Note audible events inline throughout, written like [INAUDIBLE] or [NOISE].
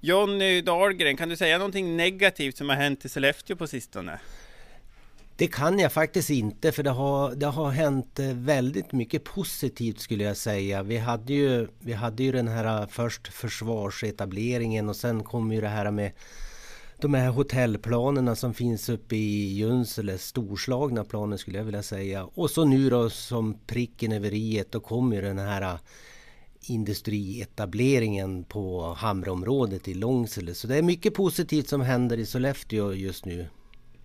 Jonny Dahlgren, kan du säga någonting negativt som har hänt i Sollefteå på sistone? Det kan jag faktiskt inte för det har, det har hänt eh, väldigt mycket positivt skulle jag säga. Vi hade ju, vi hade ju den här eh, först försvarsetableringen och sen kom ju det här med de här hotellplanerna som finns uppe i Junsele, storslagna planer skulle jag vilja säga. Och så nu då som pricken över i då kommer ju den här eh, industrietableringen på Hamraområdet i Långsele. Så det är mycket positivt som händer i Sollefteå just nu.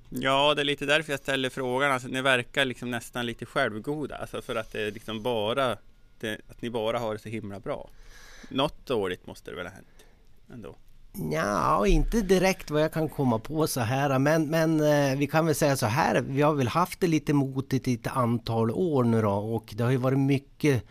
Ja, det är lite därför jag ställer frågan. Alltså, ni verkar liksom nästan lite självgoda. Alltså för att det är liksom bara det, att ni bara har det så himla bra. Något dåligt måste det väl ha hänt ändå? Ja, inte direkt vad jag kan komma på så här. Men, men eh, vi kan väl säga så här. Vi har väl haft det lite motigt i ett antal år nu då. Och det har ju varit mycket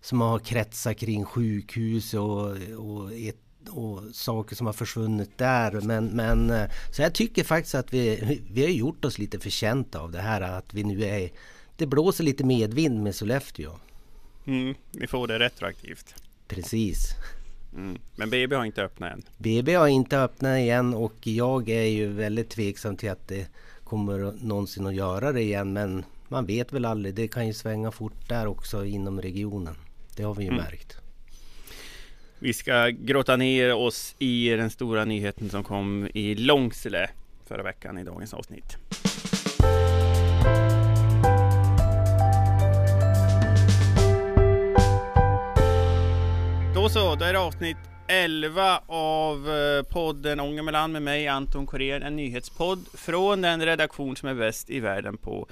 som har kretsat kring sjukhus och, och ett och saker som har försvunnit där. Men, men eh, så jag tycker faktiskt att vi, vi har gjort oss lite förtjänta av det här att vi nu är Det blåser lite medvind med Sollefteå. Mm, vi får det retroaktivt. Precis. Mm. Men BB har inte öppnat än. BB har inte öppnat igen och jag är ju väldigt tveksam till att det kommer någonsin att göra det igen. Men man vet väl aldrig. Det kan ju svänga fort där också inom regionen. Det har vi ju mm. märkt. Vi ska grotta ner oss i den stora nyheten som kom i Långsele förra veckan i dagens avsnitt. Då så, då är det avsnitt 11 av eh, podden Ångermanland med mig Anton Korén, en nyhetspodd från den redaktion som är bäst i världen på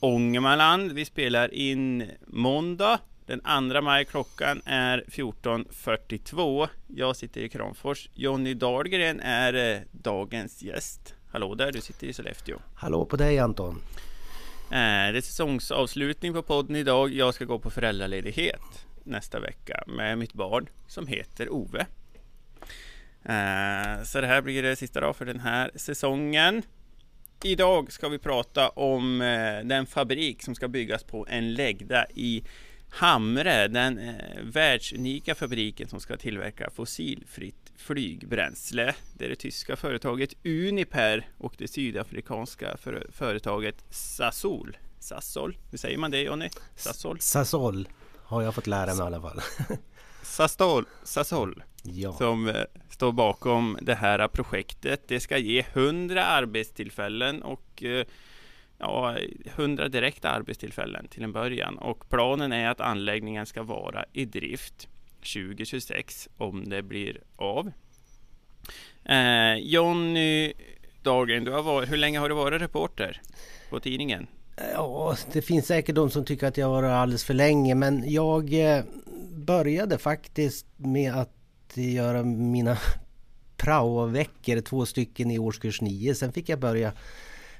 Ångermanland. Vi spelar in måndag den 2 maj klockan är 14.42. Jag sitter i Kramfors. Jonny Dahlgren är eh, dagens gäst. Hallå där, du sitter i Sollefteå. Hallå på dig Anton. Eh, det är säsongsavslutning på podden idag. Jag ska gå på föräldraledighet nästa vecka med mitt barn som heter Ove. Eh, så det här blir det sista dag för den här säsongen. Idag ska vi prata om den fabrik som ska byggas på en läggda i Hamre, den eh, världsunika fabriken som ska tillverka fossilfritt flygbränsle. Det är det tyska företaget Uniper och det sydafrikanska för, företaget Sasol. Sasol, hur säger man det Jonny? Sasol? Sasol har jag fått lära mig i alla fall. [LAUGHS] Sasol, Sasol ja. som eh, står bakom det här projektet. Det ska ge 100 arbetstillfällen och eh, ja, 100 direkta arbetstillfällen till en början och planen är att anläggningen ska vara i drift 2026 om det blir av. Eh, Jonny Dahlgren, du har varit, hur länge har du varit reporter på tidningen? Eh, ja, det finns säkert de som tycker att jag har varit alldeles för länge men jag eh, började faktiskt med att göra mina praoveckor, två stycken i årskurs 9. Sen fick jag börja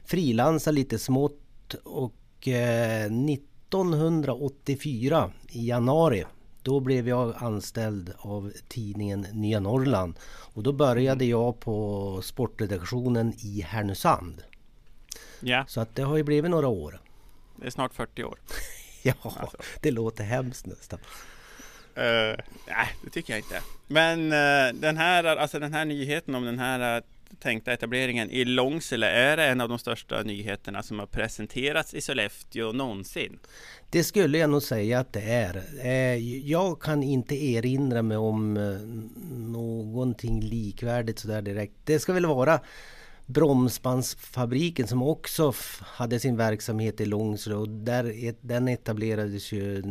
frilansa lite smått och eh, 1984 i januari då blev jag anställd av tidningen Nya Norrland och då började mm. jag på sportredaktionen i Härnösand. Ja. Så att det har ju blivit några år. Det är snart 40 år. [LAUGHS] ja, alltså. det låter hemskt nästan. Uh, nej, det tycker jag inte. Men uh, den, här, alltså den här nyheten om den här tänkta etableringen i Långsele är det en av de största nyheterna som har presenterats i Sollefteå någonsin. Det skulle jag nog säga att det är. Eh, jag kan inte erinra mig om eh, någonting likvärdigt sådär direkt. Det ska väl vara Bromsbandsfabriken som också hade sin verksamhet i Långsele och där, e-, den etablerades ju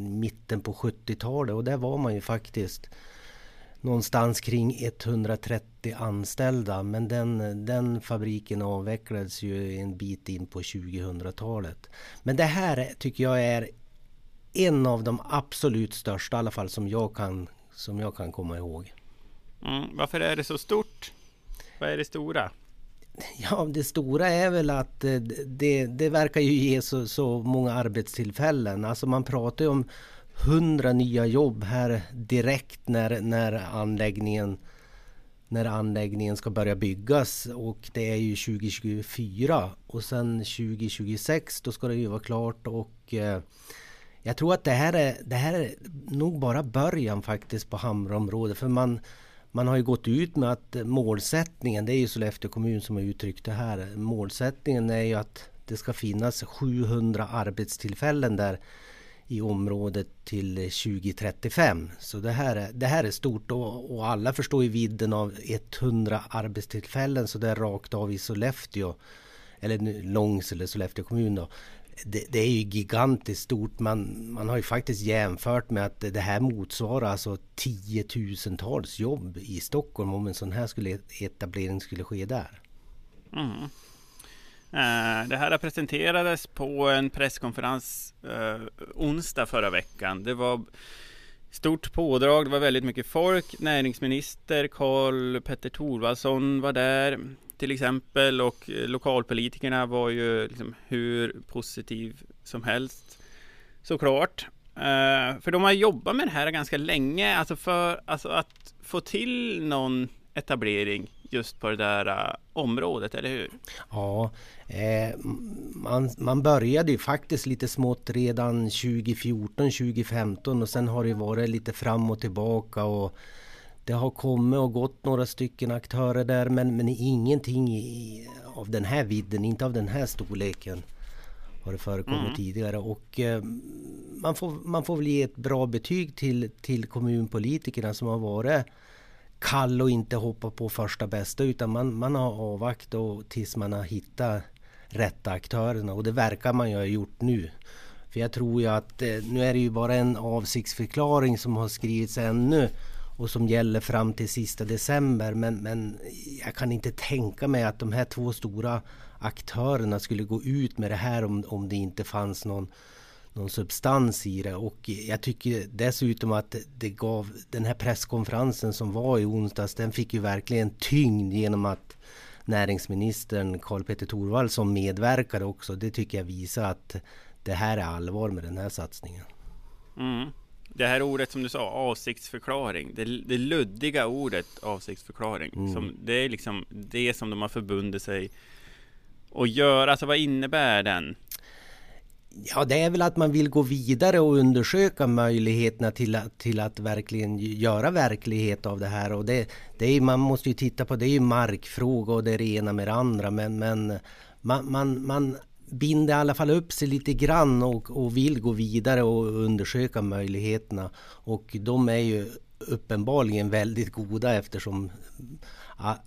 mitten på 70-talet och där var man ju faktiskt någonstans kring 130 anställda. Men den, den fabriken avvecklades ju en bit in på 2000-talet. Men det här tycker jag är en av de absolut största, i alla fall som jag kan, som jag kan komma ihåg. Mm, varför är det så stort? Vad är det stora? Ja, det stora är väl att eh, det, det verkar ju ge så, så många arbetstillfällen. Alltså man pratar ju om 100 nya jobb här direkt när, när anläggningen när anläggningen ska börja byggas. Och det är ju 2024 och sen 2026 då ska det ju vara klart. Och eh, jag tror att det här är, det här är nog bara början faktiskt på Hamraområdet för man man har ju gått ut med att målsättningen, det är ju Sollefteå kommun som har uttryckt det här. Målsättningen är ju att det ska finnas 700 arbetstillfällen där i området till 2035. Så det här är, det här är stort och, och alla förstår ju vidden av 100 arbetstillfällen så det är rakt av i Sollefteå. Eller Långsele, Sollefteå kommun då. Det, det, är ju gigantiskt stort. Man, man har ju faktiskt jämfört med att det här motsvarar alltså tiotusentals jobb i Stockholm om en sån här skulle, etablering skulle ske där. Mm. Eh, det här presenterades på en presskonferens eh, onsdag förra veckan. Det var stort pådrag, det var väldigt mycket folk. Näringsminister Karl Petter Thorwaldsson var där till exempel och lokalpolitikerna var ju liksom hur positiv som helst såklart. Eh, för de har jobbat med det här ganska länge, alltså för alltså att få till någon etablering just på det där uh, området, eller hur? Ja, eh, man, man började ju faktiskt lite smått redan 2014, 2015 och sen har det varit lite fram och tillbaka och det har kommit och gått några stycken aktörer där men, men ingenting i, av den här vidden, inte av den här storleken har det förekommit mm. tidigare och eh, man, får, man får väl ge ett bra betyg till, till kommunpolitikerna som har varit kall och inte hoppa på första bästa utan man, man har avvaktat tills man har hittat rätta aktörerna och det verkar man ju ha gjort nu. För jag tror ju att eh, nu är det ju bara en avsiktsförklaring som har skrivits ännu och som gäller fram till sista december. Men, men jag kan inte tänka mig att de här två stora aktörerna skulle gå ut med det här om, om det inte fanns någon, någon substans i det. Och jag tycker dessutom att det gav den här presskonferensen som var i onsdags, den fick ju verkligen tyngd genom att näringsministern Karl Petter Thorwaldsson medverkade också. Det tycker jag visar att det här är allvar med den här satsningen. Mm. Det här ordet som du sa, avsiktsförklaring. Det, det luddiga ordet avsiktsförklaring. Mm. Som, det är liksom det som de har förbundit sig att göra. Alltså vad innebär den? Ja, det är väl att man vill gå vidare och undersöka möjligheterna till att, till att verkligen göra verklighet av det här. Och det, det är, man måste ju titta på, det är ju markfråga och det är det ena med det andra. Men, men man, man, man binder i alla fall upp sig lite grann och, och vill gå vidare och undersöka möjligheterna. Och de är ju uppenbarligen väldigt goda eftersom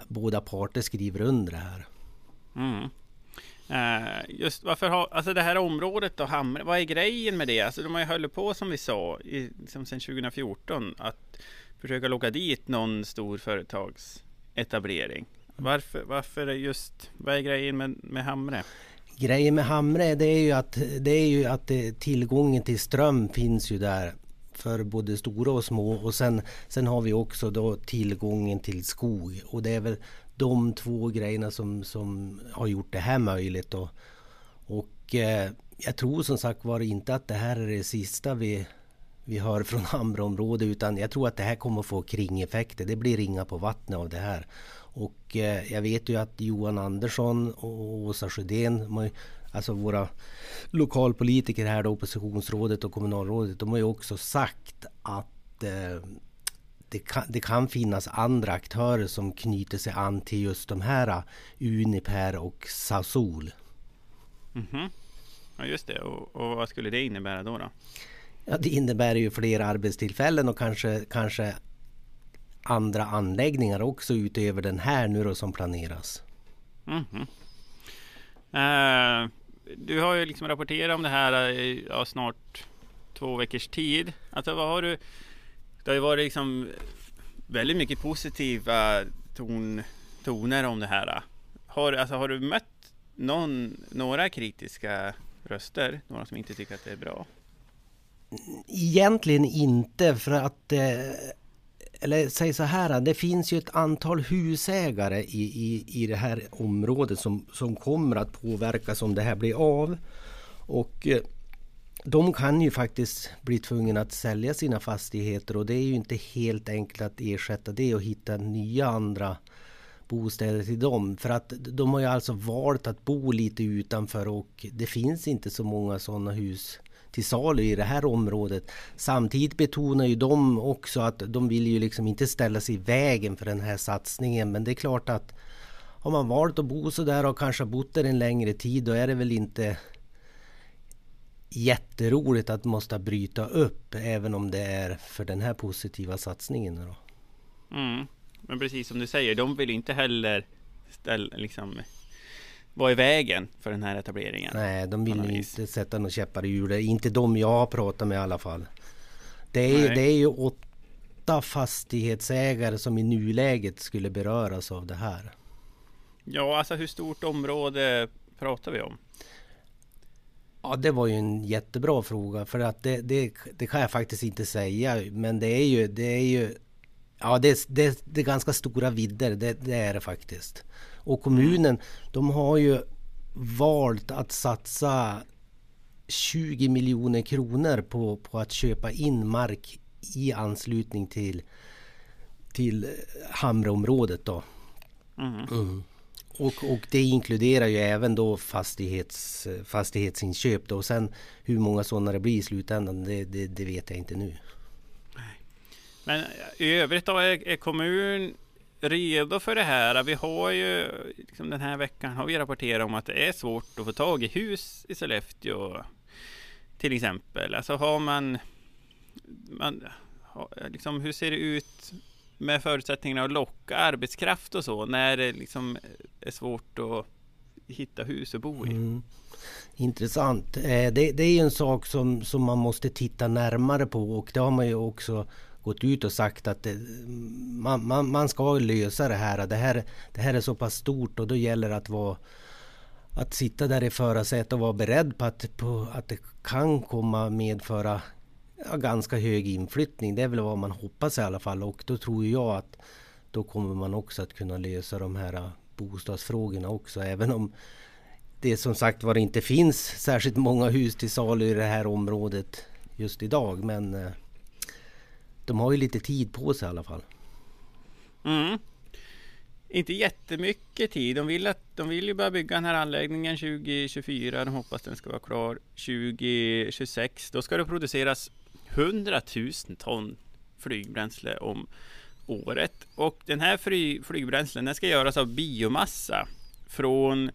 båda parter skriver under det här. Mm. Uh, just varför har, alltså det här området då, Hamre, vad är grejen med det? Alltså de har ju hållit på som vi sa, i, liksom sedan 2014, att försöka locka dit någon stor företagsetablering. Varför, varför just, vad är grejen med, med Hamre? Grejen med Hamre det är ju att, det är ju att det, tillgången till ström finns ju där för både stora och små och sen, sen har vi också då tillgången till skog och det är väl de två grejerna som, som har gjort det här möjligt. Då. Och eh, jag tror som sagt var inte att det här är det sista vi, vi hör från [LAUGHS] Hamraområdet utan jag tror att det här kommer att få kringeffekter. Det blir ringa på vattnet av det här. Och eh, jag vet ju att Johan Andersson och Åsa Sjödén, alltså våra lokalpolitiker här då, oppositionsrådet och kommunalrådet, de har ju också sagt att eh, det kan, det kan, finnas andra aktörer som knyter sig an till just de här uh, Uniper och Sasol. Mm -hmm. Ja just det, och, och, vad skulle det innebära då? då? Ja, det innebär ju fler arbetstillfällen och kanske, kanske andra anläggningar också utöver den här nu då som planeras. Mm -hmm. uh, du har ju liksom rapporterat om det här i ja, snart två veckors tid. Alltså vad har du det har ju varit liksom väldigt mycket positiva ton, toner om det här. Har, alltså, har du mött någon, några kritiska röster? Några som inte tycker att det är bra? Egentligen inte för att eh, eller säg så här, det finns ju ett antal husägare i, i, i det här området som, som kommer att påverkas om det här blir av. Och eh, de kan ju faktiskt bli tvungna att sälja sina fastigheter och det är ju inte helt enkelt att ersätta det och hitta nya andra bostäder till dem. För att de har ju alltså valt att bo lite utanför och det finns inte så många sådana hus till salu i det här området. Samtidigt betonar ju de också att de vill ju liksom inte ställa sig i vägen för den här satsningen. Men det är klart att har man valt att bo så där och kanske bott där en längre tid, då är det väl inte jätteroligt att måste bryta upp, även om det är för den här positiva satsningen. Då. Mm. Men precis som du säger, de vill inte heller ställa, liksom, vara i vägen för den här etableringen. Nej, de vill inte sätta några käppar i hjulet. Inte de jag har pratat med i alla fall. Det är, det är ju åtta fastighetsägare som i nuläget skulle beröras av det här. Ja, alltså hur stort område pratar vi om? Ja, det var ju en jättebra fråga för att det, det, det kan jag faktiskt inte säga. Men det är ju, det är ju Ja, det, det, det är ganska stora vidder, det, det, är det faktiskt. Och kommunen, de har ju valt att satsa 20 miljoner kronor på, på att köpa in mark i anslutning till, till Hamreområdet då. Mm. Mm. Och, och det inkluderar ju även då fastighets, fastighetsinköp då. Och sen hur många sådana det blir i slutändan, det, det, det vet jag inte nu. Men i övrigt då är, är kommun redo för det här? Vi har ju liksom den här veckan har vi rapporterat om att det är svårt att få tag i hus i Sollefteå. Till exempel. Alltså har man, man liksom, hur ser det ut med förutsättningarna att locka arbetskraft och så när det liksom är svårt att hitta hus att bo i? Mm. Intressant. Eh, det, det, är en sak som, som man måste titta närmare på och det har man ju också gått ut och sagt att det, man, man, man, ska lösa det här. det här. Det här är så pass stort och då gäller det att vara att sitta där i förarsätet och vara beredd på att, på att det kan komma medföra ja, ganska hög inflyttning. Det är väl vad man hoppas i alla fall och då tror jag att då kommer man också att kunna lösa de här äh, bostadsfrågorna också. Även om det som sagt var inte finns särskilt många hus till salu i det här området just idag. Men äh, de har ju lite tid på sig i alla fall. Mm. Inte jättemycket tid. De vill, att, de vill ju börja bygga den här anläggningen 2024. De hoppas den ska vara klar 2026. Då ska det produceras 100 000 ton flygbränsle om året. Och den här fly, flygbränslen den ska göras av biomassa från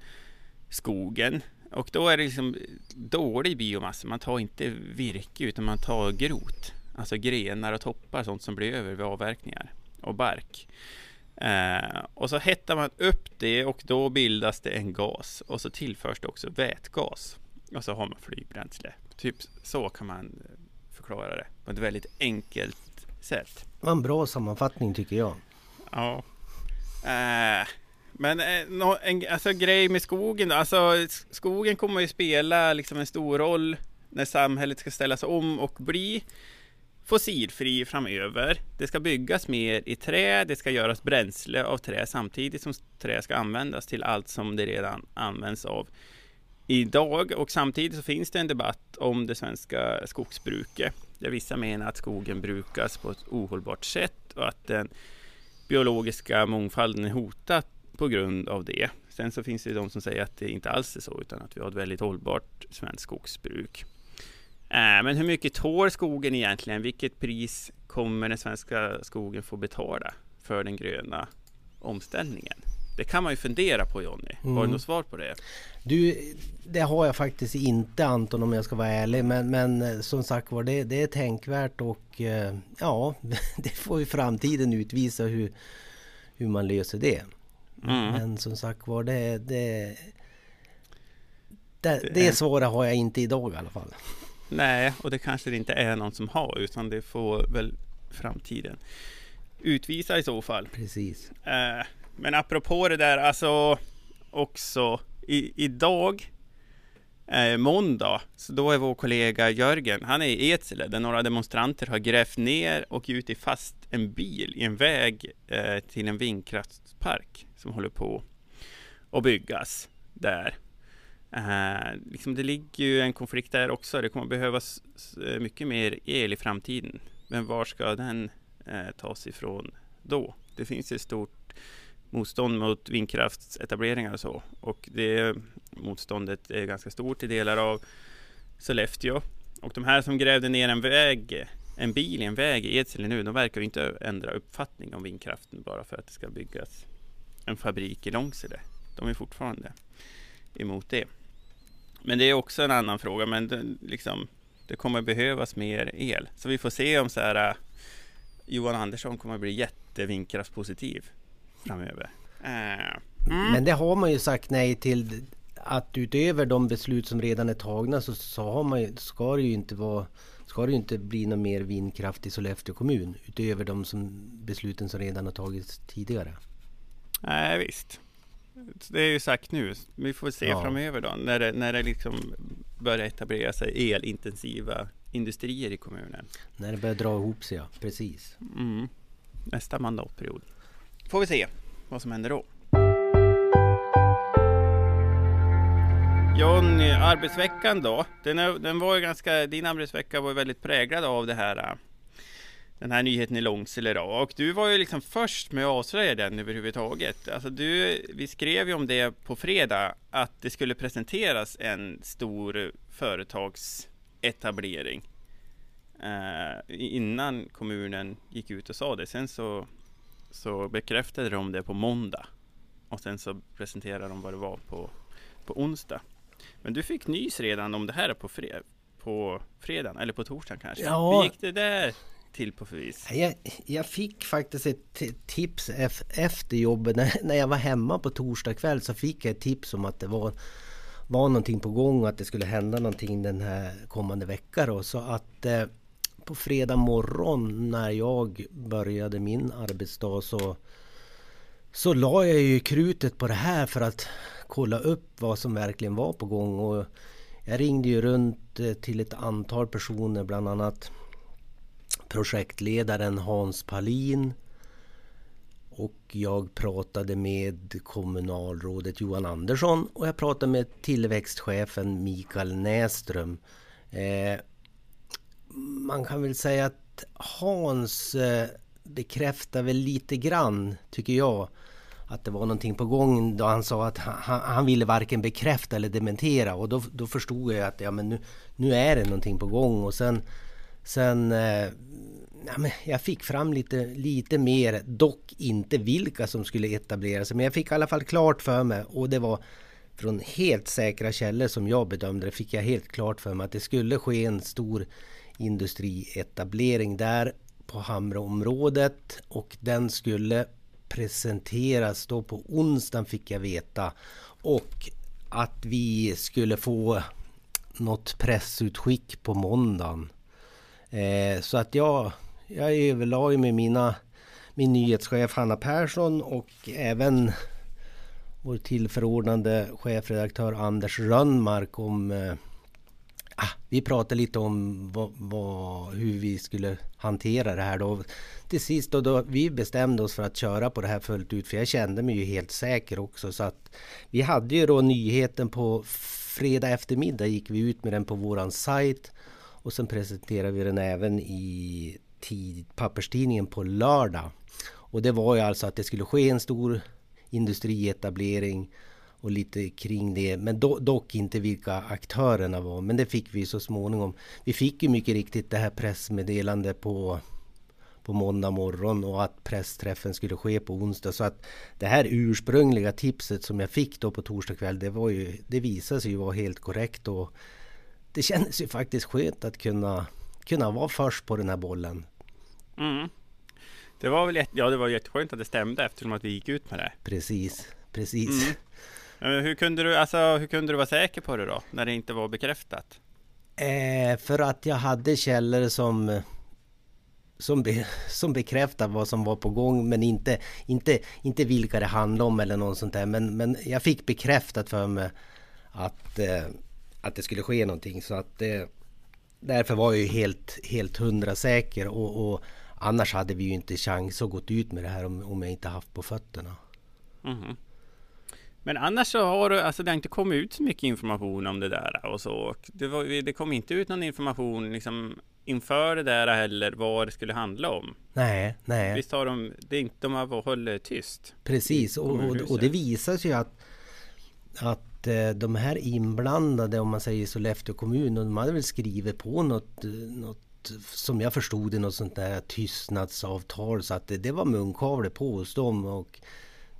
skogen. Och då är det liksom dålig biomassa. Man tar inte virke utan man tar grot. Alltså grenar och toppar, sånt som blir över vid avverkningar. Och bark. Eh, och så hettar man upp det och då bildas det en gas. Och så tillförs det också vätgas. Och så har man flygbränsle. Typ så kan man förklara det på ett väldigt enkelt sätt. Det var en bra sammanfattning tycker jag. Ja. Eh, men eh, en alltså, grej med skogen då. Alltså, skogen kommer ju spela liksom en stor roll när samhället ska ställas om och bli fossilfri framöver. Det ska byggas mer i trä, det ska göras bränsle av trä samtidigt som trä ska användas till allt som det redan används av idag. Och samtidigt så finns det en debatt om det svenska skogsbruket där vissa menar att skogen brukas på ett ohållbart sätt och att den biologiska mångfalden är hotad på grund av det. Sen så finns det de som säger att det inte alls är så utan att vi har ett väldigt hållbart svenskt skogsbruk. Äh, men hur mycket tål skogen egentligen? Vilket pris kommer den svenska skogen få betala för den gröna omställningen? Det kan man ju fundera på Jonny. Mm. Har du mm. något svar på det? Du, det har jag faktiskt inte Anton om jag ska vara ärlig. Men, men eh, som sagt var, det, det är tänkvärt och eh, ja, [LAUGHS] det får ju framtiden utvisa hur, hur man löser det. Mm. Men som sagt var, det, det, det, det svaret har jag inte idag i alla fall. Nej, och det kanske det inte är någon som har utan det får väl framtiden utvisa i så fall. Precis. Eh, men apropå det där, alltså också i, idag eh, måndag, så då är vår kollega Jörgen, han är i Edsele där några demonstranter har grävt ner och gjutit fast en bil i en väg eh, till en vindkraftspark som håller på att byggas där. Eh, liksom det ligger ju en konflikt där också. Det kommer behövas eh, mycket mer el i framtiden. Men var ska den eh, tas ifrån då? Det finns ett stort motstånd mot vindkraftsetableringar och så. Och det motståndet är ganska stort i delar av Sollefteå. och de här som grävde ner en väg, en bil i en väg i Edsele nu, de verkar inte ändra uppfattning om vindkraften bara för att det ska byggas en fabrik i Långsele. De är fortfarande emot det. Men det är också en annan fråga, men det, liksom, det kommer behövas mer el. Så vi får se om så här, äh, Johan Andersson kommer bli jättevindkraftspositiv framöver. Uh, mm. Men det har man ju sagt nej till att utöver de beslut som redan är tagna så, så har man, ska det ju inte vara ska det ju inte bli någon mer vindkraft i Sollefteå kommun utöver de som, besluten som redan har tagits tidigare. Nej visst. Det är ju sagt nu. Vi får se ja. framöver då när det, när det liksom börjar etablera sig elintensiva industrier i kommunen. När det börjar dra ihop sig, ja. Precis. Mm. Nästa mandatperiod. Får vi se vad som händer då. Jonny, arbetsveckan då? Den, är, den var ju ganska, din arbetsvecka var ju väldigt präglad av det här äh, den här nyheten i Långsele då. Och du var ju liksom först med att avslöja den överhuvudtaget. Alltså du, vi skrev ju om det på fredag att det skulle presenteras en stor företagsetablering eh, innan kommunen gick ut och sa det. Sen så, så bekräftade de det på måndag och sen så presenterade de vad det var på, på onsdag. Men du fick nys redan om det här på, fred på fredagen eller på torsdagen kanske? Ja. Hur gick det där till på vis? Jag, jag fick faktiskt ett tips efter jobbet. [LAUGHS] När, när jag var hemma på torsdag kväll så fick jag ett tips om att det var var någonting på gång och att det skulle hända någonting den här kommande veckan. Så att eh, på fredag morgon när jag började min arbetsdag så, så la jag ju krutet på det här för att kolla upp vad som verkligen var på gång. Och jag ringde ju runt eh, till ett antal personer, bland annat projektledaren Hans Palin. Och jag pratade med kommunalrådet Johan Andersson och jag pratade med tillväxtchefen Mikael Näström. Eh, man kan väl säga att Hans eh, bekräftar väl lite grann, tycker jag, att det var någonting på gång då han sa att han, han ville varken bekräfta eller dementera. Och då, då förstod jag att ja, men nu, nu är det någonting på gång. Och sen, sen eh, ja, men jag fick fram lite, lite mer, dock inte vilka som skulle etablera sig men jag fick i alla fall klart för mig och det var från helt säkra källor som jag bedömde det fick jag helt klart för mig att det skulle ske en stor industrietablering där på Hamraområdet och den skulle presenteras då på onsdagen fick jag veta. Och att vi skulle få något pressutskick på måndagen. Eh, så att jag, jag överlade med mina, min nyhetschef Hanna Persson och även vår tillförordnade chefredaktör Anders Rönnmark om eh, ah, vi pratade lite om vad, vad, hur vi skulle hantera det här då. Till sist då, då, vi bestämde oss för att köra på det här fullt ut för jag kände mig ju helt säker också så att vi hade ju då nyheten på fredag eftermiddag gick vi ut med den på våran sajt och sen presenterade vi den även i tid, papperstidningen på lördag. Och det var ju alltså att det skulle ske en stor industrietablering och lite kring det. Men do, dock inte vilka aktörerna var. Men det fick vi så småningom. Vi fick ju mycket riktigt det här pressmeddelandet på på måndag morgon och att pressträffen skulle ske på onsdag. Så att det här ursprungliga tipset som jag fick då på torsdag kväll, det, var ju, det visade sig ju vara helt korrekt. Och det kändes ju faktiskt skönt att kunna, kunna vara först på den här bollen. Mm. Det var väl ja, det var jätteskönt att det stämde eftersom att vi gick ut med det. Precis, precis. Mm. Hur kunde, du, alltså, hur kunde du vara säker på det då? När det inte var bekräftat? Eh, för att jag hade källor som som, be, som bekräftar vad som var på gång men inte, inte, inte vilka det handlade om eller något sånt där. Men, men jag fick bekräftat för mig att, eh, att det skulle ske någonting. Så att eh, därför var jag ju helt, helt hundra säker. Och, och, annars hade vi ju inte chans att gå ut med det här om, om jag inte haft på fötterna. Mm. Men annars så har alltså det har inte kommit ut så mycket information om det där och så. Det, var, det kom inte ut någon information liksom inför det där heller vad det skulle handla om. Nej, nej. Visst har de, det är inte, de har hållit tyst. Precis, och, och, och, det visar sig ju att, att att eh, de här inblandade, om man säger Sollefteå kommun, de hade väl skrivit på något, något som jag förstod det, något sånt där tystnadsavtal. Så att det, det var munkavle på hos dem. Och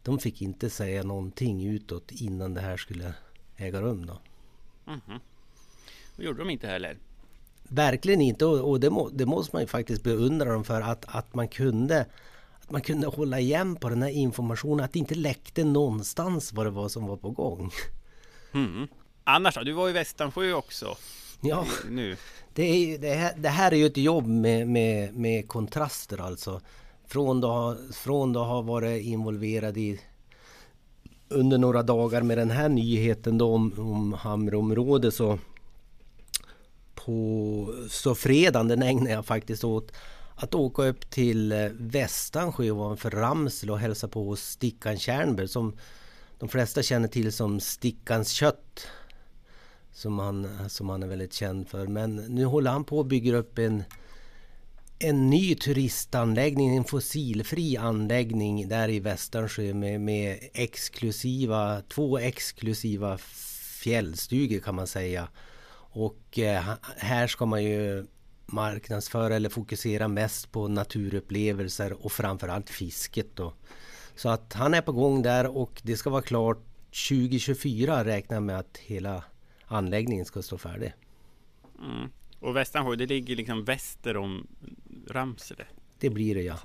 de fick inte säga någonting utåt innan det här skulle äga rum. Då. Mm -hmm. Det gjorde de inte heller. Verkligen inte och, och det, må, det, måste man ju faktiskt beundra dem för att, att man kunde att man kunde hålla igen på den här informationen, att det inte läckte någonstans vad det var som var på gång. Mm. Annars då? Du var i Västansjö också. Ja, nu. Det, är, det, här, det här är ju ett jobb med, med, med kontraster alltså. Från att, från ha varit involverad i under några dagar med den här nyheten då om, om Hamreområdet så på så fredagen den ägnade jag faktiskt åt att åka upp till eh, Västansjö ovanför Ramsel och hälsa på hos Stickan Tjärnberg som de flesta känner till som Stickans kött. Som han, som han är väldigt känd för. Men nu håller han på och bygger upp en, en ny turistanläggning, en fossilfri anläggning där i Västernsjö med, med exklusiva, två exklusiva fjällstugor kan man säga. Och eh, här ska man ju marknadsföra eller fokusera mest på naturupplevelser och framförallt fisket då. Så att han är på gång där och det ska vara klart 2024 räknar med att hela anläggningen ska stå färdig. Mm. Och Västanjö, det ligger liksom väster om Ramsele? Det blir det ja.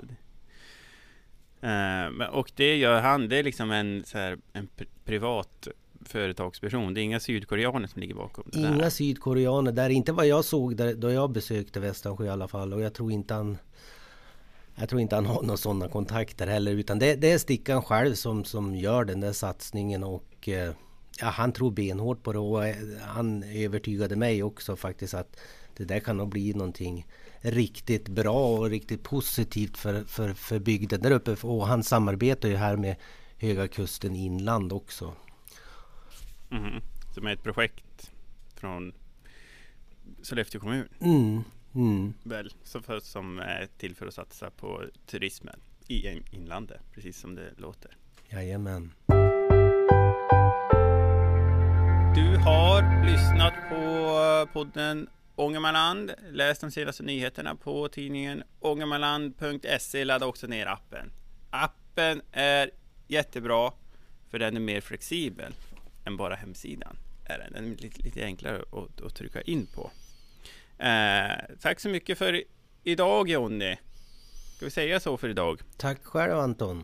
Uh, och det gör han, det är liksom en, så här, en privat företagsperson. Det är inga sydkoreaner som ligger bakom det Inga där. sydkoreaner där, inte vad jag såg där, då jag besökte Västansjö i alla fall. Och jag tror inte han jag tror inte han har några sådana kontakter heller utan det, det är Stickan själv som, som gör den där satsningen och eh, ja, han tror benhårt på det och eh, han övertygade mig också faktiskt att det där kan nog bli någonting riktigt bra och riktigt positivt för, för, för bygden där uppe. Och han samarbetar ju här med Höga Kusten Inland också. Mm. Som är ett projekt från Sollefteå kommun. Mm. Mm. Väl, som, för, som är till för att satsa på turismen i inlandet, precis som det låter. Jajamän. Du har lyssnat på podden Ångermanland. Läs de senaste nyheterna på tidningen ångermanland.se. Ladda också ner appen. Appen är jättebra för den är mer flexibel än bara hemsidan. Den är lite, lite enklare att, att, trycka in på. Eh, tack så mycket för idag Jonny. Ska vi säga så för idag? Tack själv Anton.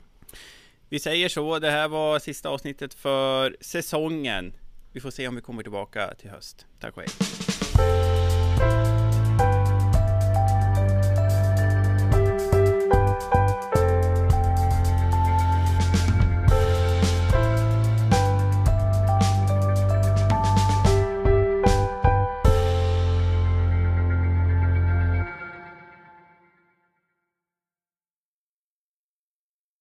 Vi säger så. Det här var sista avsnittet för säsongen. Vi får se om vi kommer tillbaka till höst. Tack och hej.